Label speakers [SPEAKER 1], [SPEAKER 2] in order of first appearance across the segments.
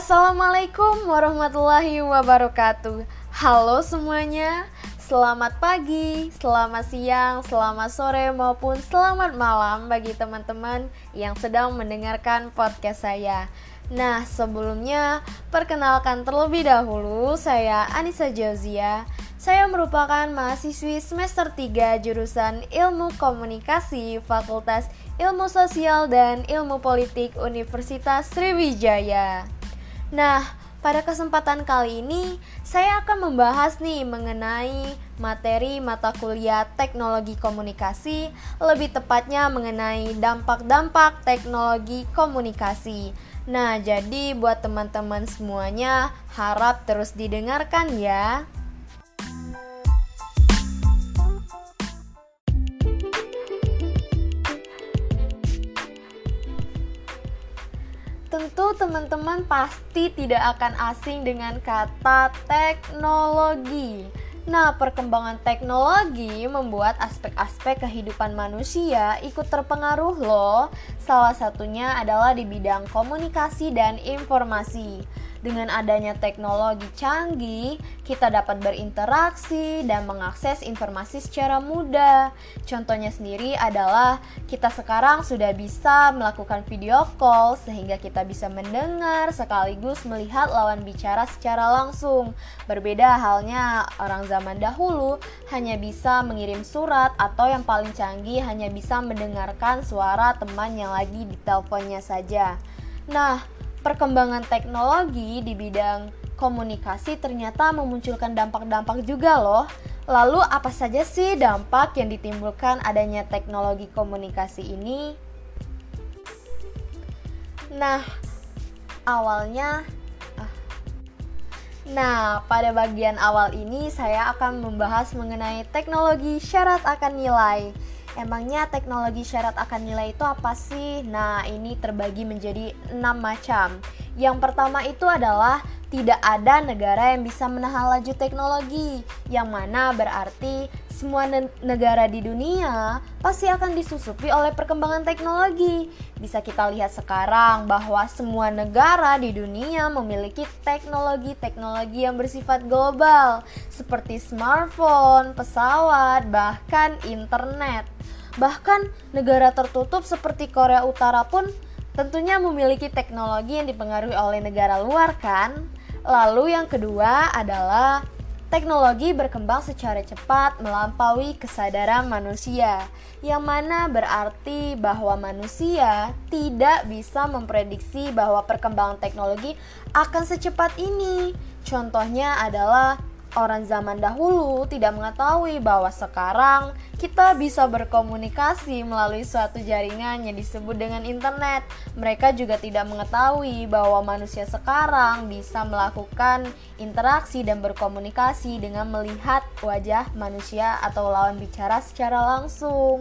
[SPEAKER 1] Assalamualaikum warahmatullahi wabarakatuh. Halo semuanya, selamat pagi, selamat siang, selamat sore maupun selamat malam bagi teman-teman yang sedang mendengarkan podcast saya. Nah, sebelumnya perkenalkan terlebih dahulu saya Anissa Jauzia. Saya merupakan mahasiswi semester 3 jurusan Ilmu Komunikasi Fakultas Ilmu Sosial dan Ilmu Politik Universitas Sriwijaya. Nah, pada kesempatan kali ini saya akan membahas nih mengenai materi mata kuliah Teknologi Komunikasi, lebih tepatnya mengenai dampak-dampak teknologi komunikasi. Nah, jadi buat teman-teman semuanya harap terus didengarkan ya. Tentu teman-teman pasti tidak akan asing dengan kata teknologi. Nah, perkembangan teknologi membuat aspek-aspek kehidupan manusia ikut terpengaruh loh. Salah satunya adalah di bidang komunikasi dan informasi. Dengan adanya teknologi canggih, kita dapat berinteraksi dan mengakses informasi secara mudah. Contohnya sendiri adalah kita sekarang sudah bisa melakukan video call sehingga kita bisa mendengar sekaligus melihat lawan bicara secara langsung. Berbeda halnya orang zaman dahulu hanya bisa mengirim surat atau yang paling canggih hanya bisa mendengarkan suara teman yang lagi di teleponnya saja. Nah, perkembangan teknologi di bidang komunikasi ternyata memunculkan dampak-dampak juga loh. Lalu apa saja sih dampak yang ditimbulkan adanya teknologi komunikasi ini? Nah, awalnya ah. Nah, pada bagian awal ini saya akan membahas mengenai teknologi syarat akan nilai. Emangnya teknologi syarat akan nilai itu apa sih? Nah, ini terbagi menjadi enam macam. Yang pertama itu adalah tidak ada negara yang bisa menahan laju teknologi, yang mana berarti semua ne negara di dunia pasti akan disusupi oleh perkembangan teknologi. Bisa kita lihat sekarang bahwa semua negara di dunia memiliki teknologi-teknologi yang bersifat global, seperti smartphone, pesawat, bahkan internet. Bahkan negara tertutup seperti Korea Utara pun tentunya memiliki teknologi yang dipengaruhi oleh negara luar kan? Lalu yang kedua adalah Teknologi berkembang secara cepat melampaui kesadaran manusia, yang mana berarti bahwa manusia tidak bisa memprediksi bahwa perkembangan teknologi akan secepat ini. Contohnya adalah orang zaman dahulu tidak mengetahui bahwa sekarang kita bisa berkomunikasi melalui suatu jaringan yang disebut dengan internet. Mereka juga tidak mengetahui bahwa manusia sekarang bisa melakukan interaksi dan berkomunikasi dengan melihat wajah manusia atau lawan bicara secara langsung.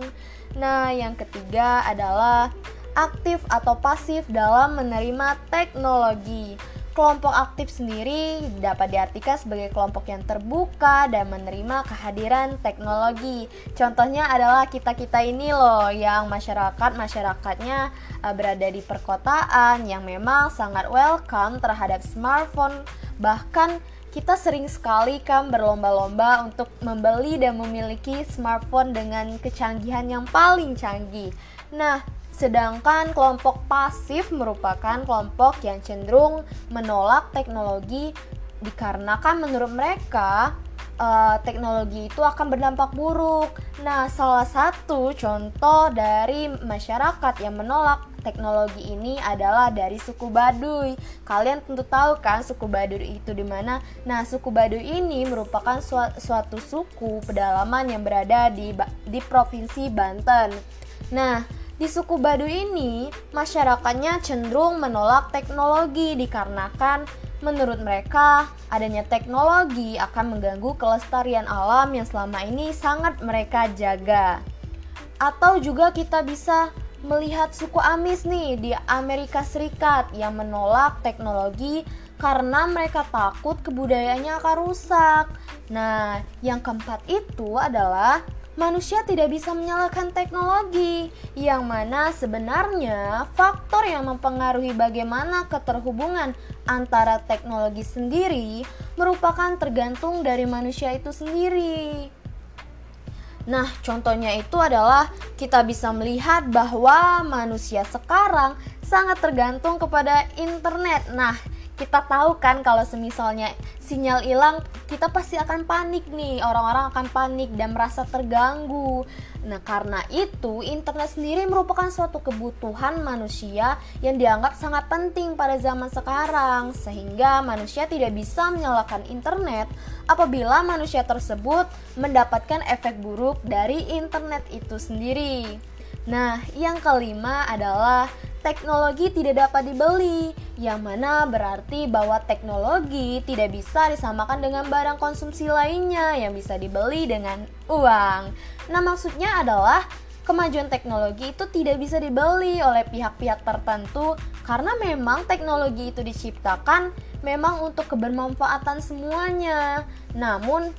[SPEAKER 1] Nah, yang ketiga adalah aktif atau pasif dalam menerima teknologi. Kelompok aktif sendiri dapat diartikan sebagai kelompok yang terbuka dan menerima kehadiran teknologi. Contohnya adalah kita-kita ini loh yang masyarakat-masyarakatnya uh, berada di perkotaan yang memang sangat welcome terhadap smartphone bahkan kita sering sekali kan berlomba-lomba untuk membeli dan memiliki smartphone dengan kecanggihan yang paling canggih. Nah, Sedangkan kelompok pasif merupakan kelompok yang cenderung menolak teknologi dikarenakan menurut mereka uh, teknologi itu akan berdampak buruk. Nah, salah satu contoh dari masyarakat yang menolak teknologi ini adalah dari suku Baduy. Kalian tentu tahu kan suku Baduy itu di mana? Nah, suku Baduy ini merupakan suatu suku pedalaman yang berada di di provinsi Banten. Nah, di suku Baduy ini, masyarakatnya cenderung menolak teknologi dikarenakan menurut mereka adanya teknologi akan mengganggu kelestarian alam yang selama ini sangat mereka jaga. Atau juga kita bisa melihat suku Amis nih di Amerika Serikat yang menolak teknologi karena mereka takut kebudayaannya akan rusak. Nah, yang keempat itu adalah manusia tidak bisa menyalahkan teknologi, yang mana sebenarnya faktor yang mempengaruhi bagaimana keterhubungan antara teknologi sendiri merupakan tergantung dari manusia itu sendiri. Nah, contohnya itu adalah kita bisa melihat bahwa manusia sekarang sangat tergantung kepada internet. Nah, kita tahu kan kalau semisalnya sinyal hilang kita pasti akan panik nih. Orang-orang akan panik dan merasa terganggu. Nah karena itu internet sendiri merupakan suatu kebutuhan manusia yang dianggap sangat penting pada zaman sekarang. Sehingga manusia tidak bisa menyalakan internet apabila manusia tersebut mendapatkan efek buruk dari internet itu sendiri. Nah yang kelima adalah teknologi tidak dapat dibeli, yang mana berarti bahwa teknologi tidak bisa disamakan dengan barang konsumsi lainnya yang bisa dibeli dengan uang. Nah, maksudnya adalah kemajuan teknologi itu tidak bisa dibeli oleh pihak-pihak tertentu karena memang teknologi itu diciptakan memang untuk kebermanfaatan semuanya. Namun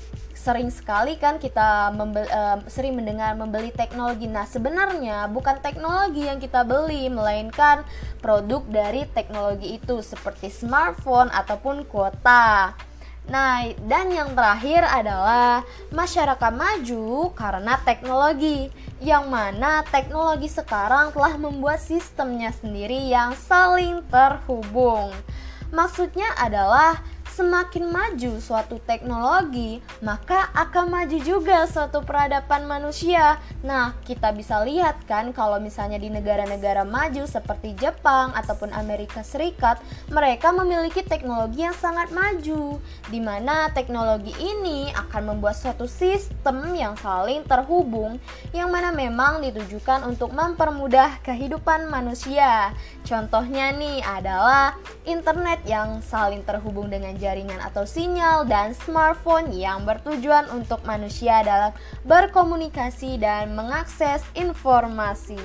[SPEAKER 1] sering sekali kan kita membeli, uh, sering mendengar membeli teknologi. Nah, sebenarnya bukan teknologi yang kita beli, melainkan produk dari teknologi itu seperti smartphone ataupun kuota. Nah, dan yang terakhir adalah masyarakat maju karena teknologi, yang mana teknologi sekarang telah membuat sistemnya sendiri yang saling terhubung. Maksudnya adalah semakin maju suatu teknologi, maka akan maju juga suatu peradaban manusia. Nah, kita bisa lihat kan kalau misalnya di negara-negara maju seperti Jepang ataupun Amerika Serikat, mereka memiliki teknologi yang sangat maju, di mana teknologi ini akan membuat suatu sistem yang saling terhubung, yang mana memang ditujukan untuk mempermudah kehidupan manusia. Contohnya nih adalah internet yang saling terhubung dengan jaringan jaringan atau sinyal dan smartphone yang bertujuan untuk manusia dalam berkomunikasi dan mengakses informasi.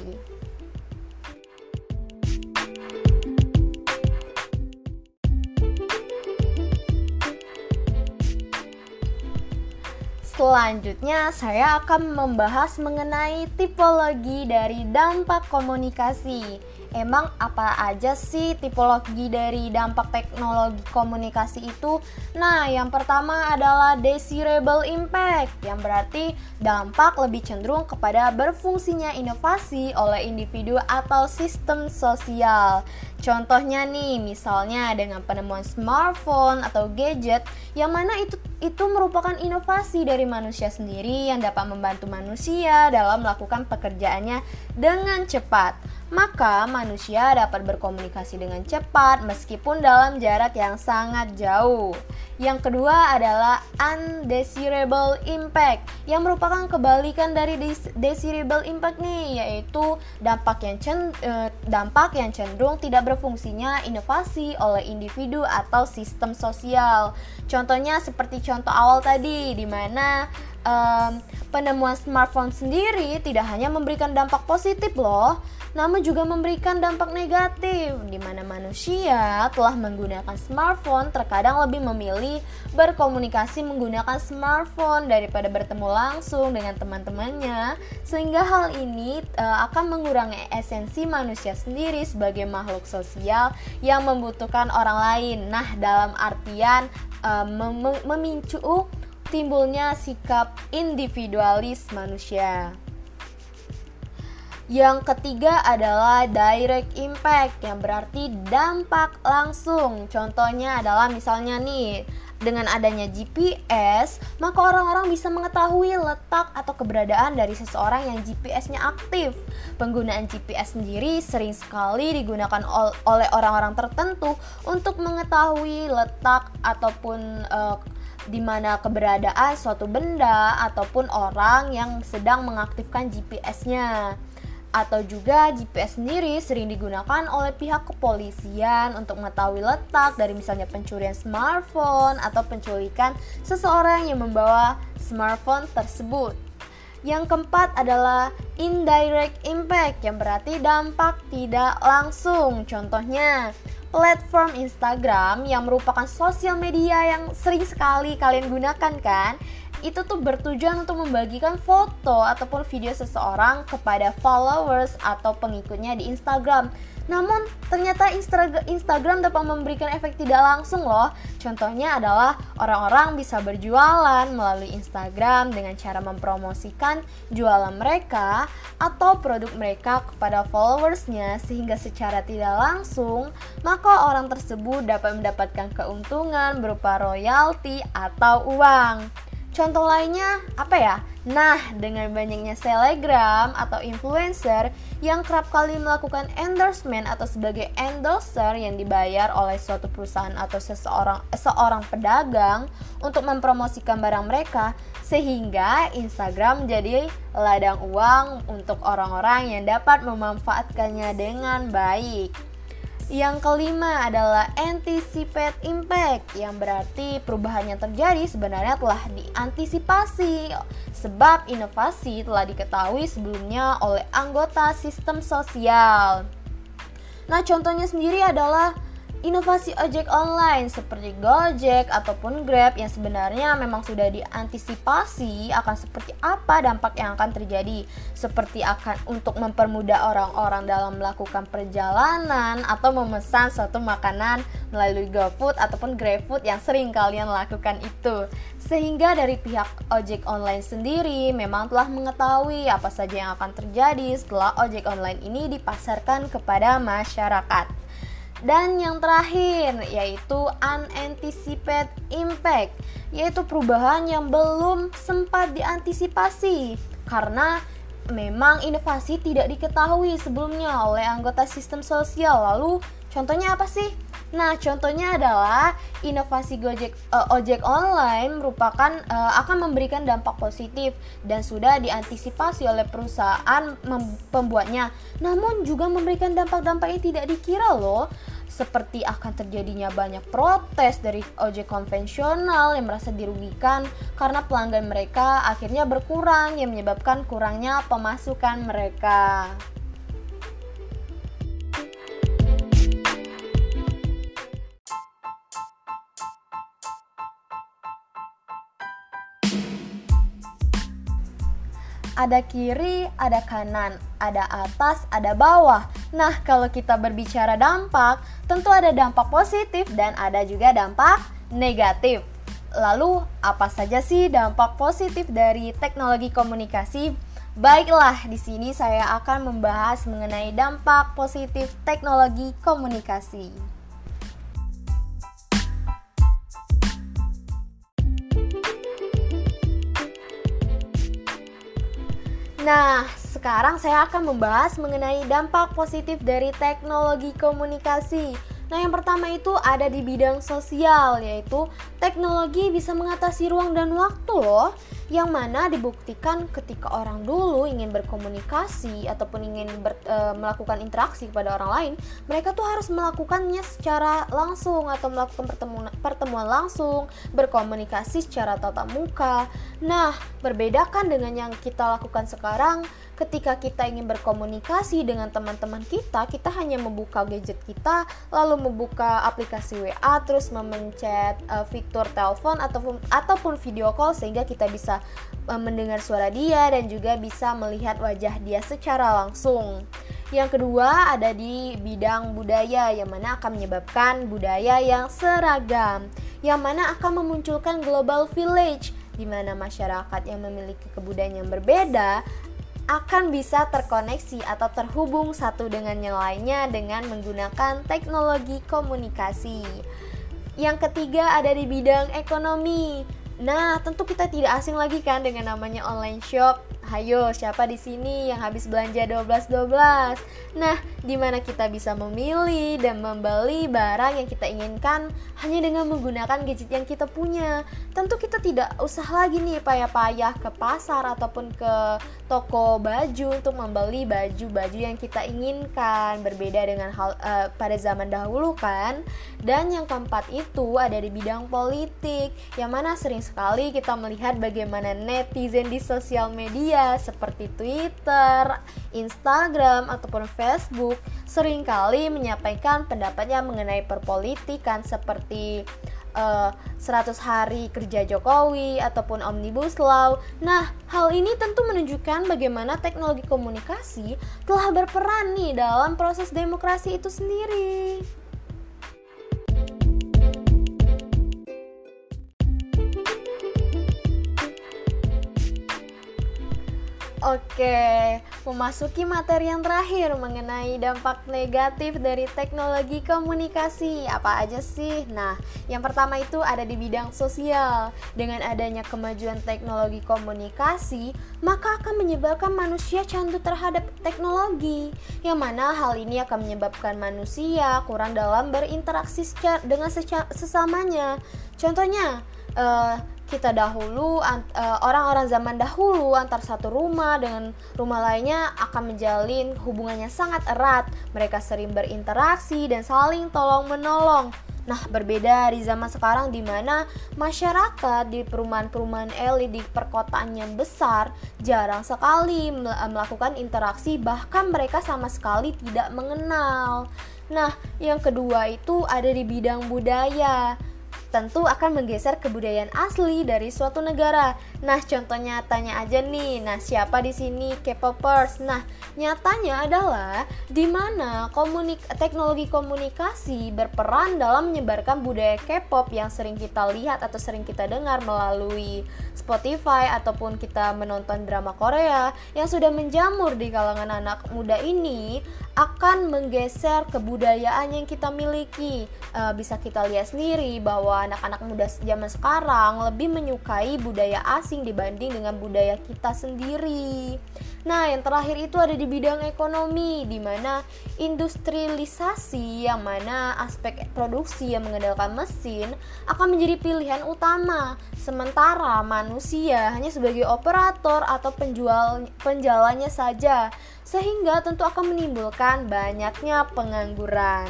[SPEAKER 1] Selanjutnya, saya akan membahas mengenai tipologi dari dampak komunikasi. Emang apa aja sih tipologi dari dampak teknologi komunikasi itu? Nah, yang pertama adalah desirable impact, yang berarti dampak lebih cenderung kepada berfungsinya inovasi oleh individu atau sistem sosial. Contohnya nih, misalnya dengan penemuan smartphone atau gadget yang mana itu itu merupakan inovasi dari manusia sendiri yang dapat membantu manusia dalam melakukan pekerjaannya dengan cepat maka manusia dapat berkomunikasi dengan cepat meskipun dalam jarak yang sangat jauh. Yang kedua adalah undesirable impact yang merupakan kebalikan dari desirable impact nih yaitu dampak yang eh, dampak yang cenderung tidak berfungsinya inovasi oleh individu atau sistem sosial. Contohnya seperti contoh awal tadi di mana um, penemuan smartphone sendiri tidak hanya memberikan dampak positif loh, namun juga memberikan dampak negatif di mana manusia telah menggunakan smartphone terkadang lebih memilih berkomunikasi menggunakan smartphone daripada bertemu langsung dengan teman-temannya sehingga hal ini uh, akan mengurangi esensi manusia sendiri sebagai makhluk sosial yang membutuhkan orang lain. Nah, dalam artian uh, mem memicu timbulnya sikap individualis manusia. Yang ketiga adalah direct impact yang berarti dampak langsung. Contohnya adalah misalnya nih, dengan adanya GPS, maka orang-orang bisa mengetahui letak atau keberadaan dari seseorang yang GPS-nya aktif. Penggunaan GPS sendiri sering sekali digunakan oleh orang-orang tertentu untuk mengetahui letak ataupun uh, di mana keberadaan suatu benda ataupun orang yang sedang mengaktifkan GPS-nya. Atau juga GPS sendiri sering digunakan oleh pihak kepolisian untuk mengetahui letak dari misalnya pencurian smartphone atau penculikan seseorang yang membawa smartphone tersebut. Yang keempat adalah indirect impact yang berarti dampak tidak langsung. Contohnya, platform Instagram yang merupakan sosial media yang sering sekali kalian gunakan kan itu tuh bertujuan untuk membagikan foto ataupun video seseorang kepada followers atau pengikutnya di Instagram. Namun ternyata Instagram dapat memberikan efek tidak langsung loh. Contohnya adalah orang-orang bisa berjualan melalui Instagram dengan cara mempromosikan jualan mereka atau produk mereka kepada followersnya sehingga secara tidak langsung maka orang tersebut dapat mendapatkan keuntungan berupa royalti atau uang. Contoh lainnya apa ya? Nah, dengan banyaknya selegram atau influencer yang kerap kali melakukan endorsement atau sebagai endorser yang dibayar oleh suatu perusahaan atau seseorang seorang pedagang untuk mempromosikan barang mereka sehingga Instagram jadi ladang uang untuk orang-orang yang dapat memanfaatkannya dengan baik. Yang kelima adalah anticipate impact yang berarti perubahan yang terjadi sebenarnya telah diantisipasi sebab inovasi telah diketahui sebelumnya oleh anggota sistem sosial. Nah, contohnya sendiri adalah inovasi ojek online seperti Gojek ataupun Grab yang sebenarnya memang sudah diantisipasi akan seperti apa dampak yang akan terjadi seperti akan untuk mempermudah orang-orang dalam melakukan perjalanan atau memesan suatu makanan melalui GoFood ataupun GrabFood yang sering kalian lakukan itu sehingga dari pihak ojek online sendiri memang telah mengetahui apa saja yang akan terjadi setelah ojek online ini dipasarkan kepada masyarakat. Dan yang terakhir yaitu unanticipated impact, yaitu perubahan yang belum sempat diantisipasi karena memang inovasi tidak diketahui sebelumnya oleh anggota sistem sosial. Lalu contohnya apa sih? Nah, contohnya adalah inovasi Gojek uh, ojek online merupakan uh, akan memberikan dampak positif dan sudah diantisipasi oleh perusahaan pembuatnya. Namun juga memberikan dampak-dampak yang tidak dikira loh seperti akan terjadinya banyak protes dari ojek konvensional yang merasa dirugikan karena pelanggan mereka akhirnya berkurang yang menyebabkan kurangnya pemasukan mereka. Ada kiri, ada kanan, ada atas, ada bawah. Nah, kalau kita berbicara dampak, tentu ada dampak positif dan ada juga dampak negatif. Lalu, apa saja sih dampak positif dari teknologi komunikasi? Baiklah, di sini saya akan membahas mengenai dampak positif teknologi komunikasi. Nah, sekarang saya akan membahas mengenai dampak positif dari teknologi komunikasi. Nah, yang pertama itu ada di bidang sosial, yaitu teknologi bisa mengatasi ruang dan waktu loh yang mana dibuktikan ketika orang dulu ingin berkomunikasi ataupun ingin ber, e, melakukan interaksi kepada orang lain, mereka tuh harus melakukannya secara langsung atau melakukan pertemuan pertemuan langsung, berkomunikasi secara tatap muka. Nah, berbedakan dengan yang kita lakukan sekarang, ketika kita ingin berkomunikasi dengan teman-teman kita, kita hanya membuka gadget kita, lalu membuka aplikasi WA, terus memencet uh, fitur telepon ataupun ataupun video call sehingga kita bisa bisa mendengar suara dia dan juga bisa melihat wajah dia secara langsung. Yang kedua ada di bidang budaya yang mana akan menyebabkan budaya yang seragam, yang mana akan memunculkan global village di mana masyarakat yang memiliki kebudayaan yang berbeda akan bisa terkoneksi atau terhubung satu dengan yang lainnya dengan menggunakan teknologi komunikasi. Yang ketiga ada di bidang ekonomi, Nah, tentu kita tidak asing lagi kan dengan namanya online shop Hayo, siapa di sini yang habis belanja 12-12? Nah, di mana kita bisa memilih dan membeli barang yang kita inginkan hanya dengan menggunakan gadget yang kita punya. Tentu kita tidak usah lagi nih payah-payah ke pasar ataupun ke toko baju untuk membeli baju-baju yang kita inginkan. Berbeda dengan hal uh, pada zaman dahulu kan. Dan yang keempat itu ada di bidang politik, yang mana sering sekali kita melihat bagaimana netizen di sosial media media seperti Twitter, Instagram, ataupun Facebook sering kali menyampaikan pendapatnya mengenai perpolitikan seperti uh, 100 hari kerja Jokowi ataupun Omnibus Law. Nah, hal ini tentu menunjukkan bagaimana teknologi komunikasi telah berperan nih dalam proses demokrasi itu sendiri. Oke, memasuki materi yang terakhir mengenai dampak negatif dari teknologi komunikasi. Apa aja sih? Nah, yang pertama itu ada di bidang sosial. Dengan adanya kemajuan teknologi komunikasi, maka akan menyebabkan manusia candu terhadap teknologi. Yang mana hal ini akan menyebabkan manusia kurang dalam berinteraksi dengan sesamanya. Contohnya, uh, kita dahulu eh, orang-orang zaman dahulu antar satu rumah dengan rumah lainnya akan menjalin hubungannya sangat erat. Mereka sering berinteraksi dan saling tolong menolong. Nah, berbeda di zaman sekarang di mana masyarakat di perumahan-perumahan elit di perkotaan yang besar jarang sekali melakukan interaksi bahkan mereka sama sekali tidak mengenal. Nah, yang kedua itu ada di bidang budaya tentu akan menggeser kebudayaan asli dari suatu negara. Nah, contohnya tanya aja nih. Nah, siapa di sini K-popers? Nah, nyatanya adalah di mana komunik teknologi komunikasi berperan dalam menyebarkan budaya K-pop yang sering kita lihat atau sering kita dengar melalui Spotify ataupun kita menonton drama Korea yang sudah menjamur di kalangan anak muda ini akan menggeser kebudayaan yang kita miliki. E, bisa kita lihat sendiri bahwa anak-anak muda zaman sekarang lebih menyukai budaya asing dibanding dengan budaya kita sendiri. Nah, yang terakhir itu ada di bidang ekonomi, di mana industrialisasi yang mana aspek produksi yang mengandalkan mesin akan menjadi pilihan utama, sementara manusia hanya sebagai operator atau penjual penjalannya saja, sehingga tentu akan menimbulkan banyaknya pengangguran.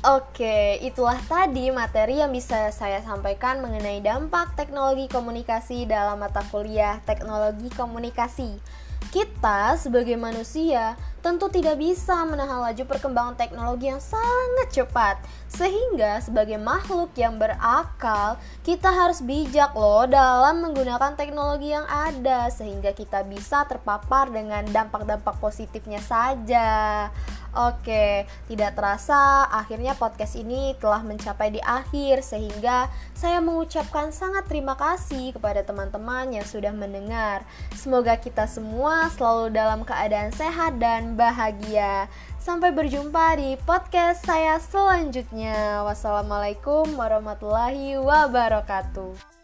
[SPEAKER 1] Oke, itulah tadi materi yang bisa saya sampaikan mengenai dampak teknologi komunikasi dalam mata kuliah Teknologi Komunikasi. Kita sebagai manusia tentu tidak bisa menahan laju perkembangan teknologi yang sangat cepat. Sehingga sebagai makhluk yang berakal, kita harus bijak loh dalam menggunakan teknologi yang ada sehingga kita bisa terpapar dengan dampak-dampak positifnya saja. Oke, tidak terasa akhirnya podcast ini telah mencapai di akhir sehingga saya mengucapkan sangat terima kasih kepada teman-teman yang sudah mendengar. Semoga kita semua selalu dalam keadaan sehat bahagia. Sampai berjumpa di podcast saya selanjutnya. Wassalamualaikum warahmatullahi wabarakatuh.